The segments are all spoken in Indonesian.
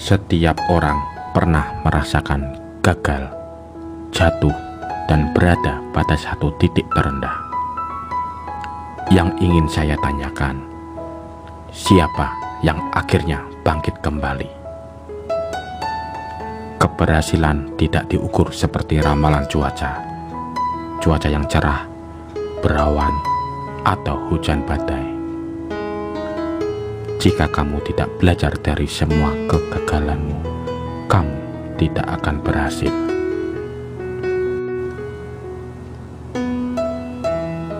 Setiap orang pernah merasakan gagal, jatuh, dan berada pada satu titik terendah. Yang ingin saya tanyakan, siapa yang akhirnya bangkit kembali? Keberhasilan tidak diukur seperti ramalan cuaca. Cuaca yang cerah, berawan, atau hujan badai jika kamu tidak belajar dari semua kegagalanmu, kamu tidak akan berhasil.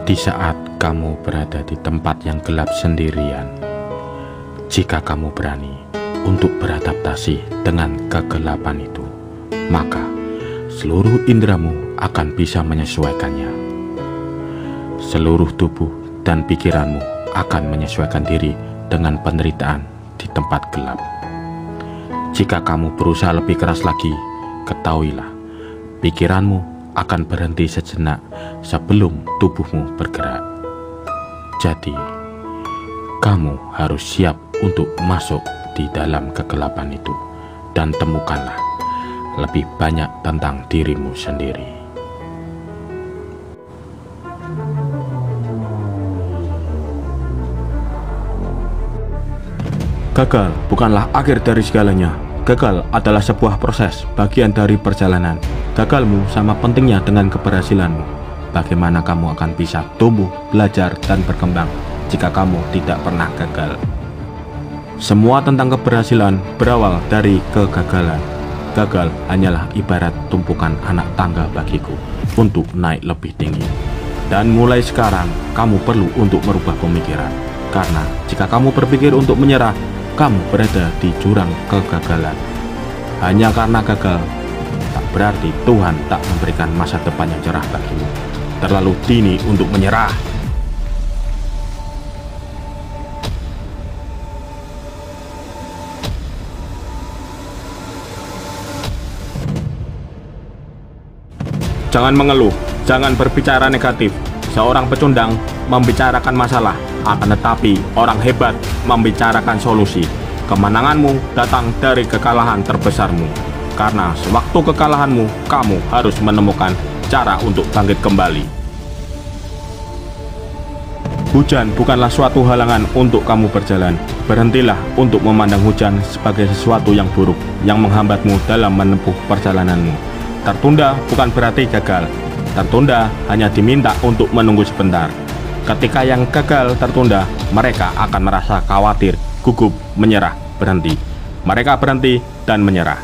Di saat kamu berada di tempat yang gelap sendirian, jika kamu berani untuk beradaptasi dengan kegelapan itu, maka seluruh indramu akan bisa menyesuaikannya. Seluruh tubuh dan pikiranmu akan menyesuaikan diri dengan penderitaan di tempat gelap. Jika kamu berusaha lebih keras lagi, ketahuilah, pikiranmu akan berhenti sejenak sebelum tubuhmu bergerak. Jadi, kamu harus siap untuk masuk di dalam kegelapan itu dan temukanlah lebih banyak tentang dirimu sendiri. Gagal bukanlah akhir dari segalanya. Gagal adalah sebuah proses, bagian dari perjalanan. Gagalmu sama pentingnya dengan keberhasilanmu. Bagaimana kamu akan bisa tumbuh, belajar, dan berkembang jika kamu tidak pernah gagal. Semua tentang keberhasilan berawal dari kegagalan. Gagal hanyalah ibarat tumpukan anak tangga bagiku untuk naik lebih tinggi. Dan mulai sekarang, kamu perlu untuk merubah pemikiran. Karena jika kamu berpikir untuk menyerah, kamu berada di jurang kegagalan. Hanya karena gagal, tak berarti Tuhan tak memberikan masa depan yang cerah bagimu. Terlalu dini untuk menyerah. Jangan mengeluh, jangan berbicara negatif. Seorang pecundang membicarakan masalah, akan tetapi orang hebat membicarakan solusi. Kemenanganmu datang dari kekalahan terbesarmu. Karena sewaktu kekalahanmu, kamu harus menemukan cara untuk bangkit kembali. Hujan bukanlah suatu halangan untuk kamu berjalan. Berhentilah untuk memandang hujan sebagai sesuatu yang buruk yang menghambatmu dalam menempuh perjalananmu. Tertunda bukan berarti gagal. Tertunda hanya diminta untuk menunggu sebentar. Ketika yang gagal tertunda, mereka akan merasa khawatir, gugup, menyerah, berhenti. Mereka berhenti dan menyerah.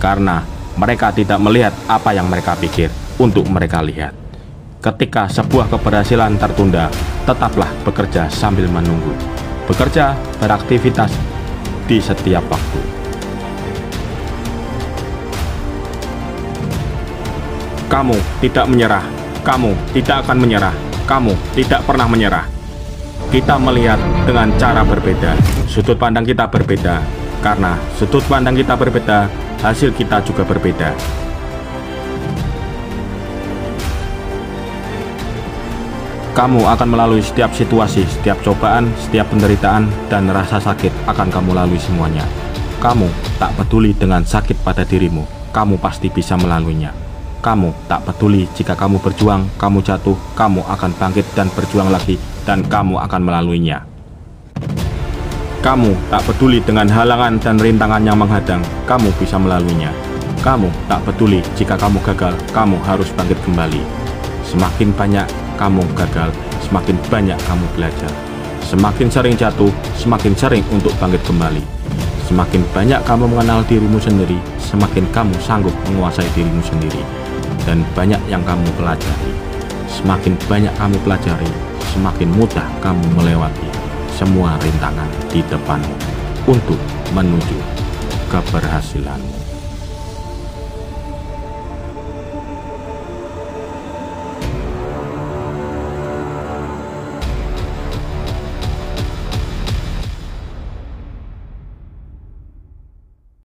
Karena mereka tidak melihat apa yang mereka pikir untuk mereka lihat. Ketika sebuah keberhasilan tertunda, tetaplah bekerja sambil menunggu. Bekerja beraktivitas di setiap waktu. Kamu tidak menyerah. Kamu tidak akan menyerah kamu tidak pernah menyerah. Kita melihat dengan cara berbeda, sudut pandang kita berbeda, karena sudut pandang kita berbeda, hasil kita juga berbeda. Kamu akan melalui setiap situasi, setiap cobaan, setiap penderitaan, dan rasa sakit akan kamu lalui semuanya. Kamu tak peduli dengan sakit pada dirimu, kamu pasti bisa melaluinya. Kamu tak peduli jika kamu berjuang, kamu jatuh, kamu akan bangkit dan berjuang lagi, dan kamu akan melaluinya. Kamu tak peduli dengan halangan dan rintangan yang menghadang, kamu bisa melaluinya. Kamu tak peduli jika kamu gagal, kamu harus bangkit kembali. Semakin banyak kamu gagal, semakin banyak kamu belajar. Semakin sering jatuh, semakin sering untuk bangkit kembali. Semakin banyak kamu mengenal dirimu sendiri, semakin kamu sanggup menguasai dirimu sendiri dan banyak yang kamu pelajari. Semakin banyak kamu pelajari, semakin mudah kamu melewati semua rintangan di depanmu untuk menuju keberhasilanmu.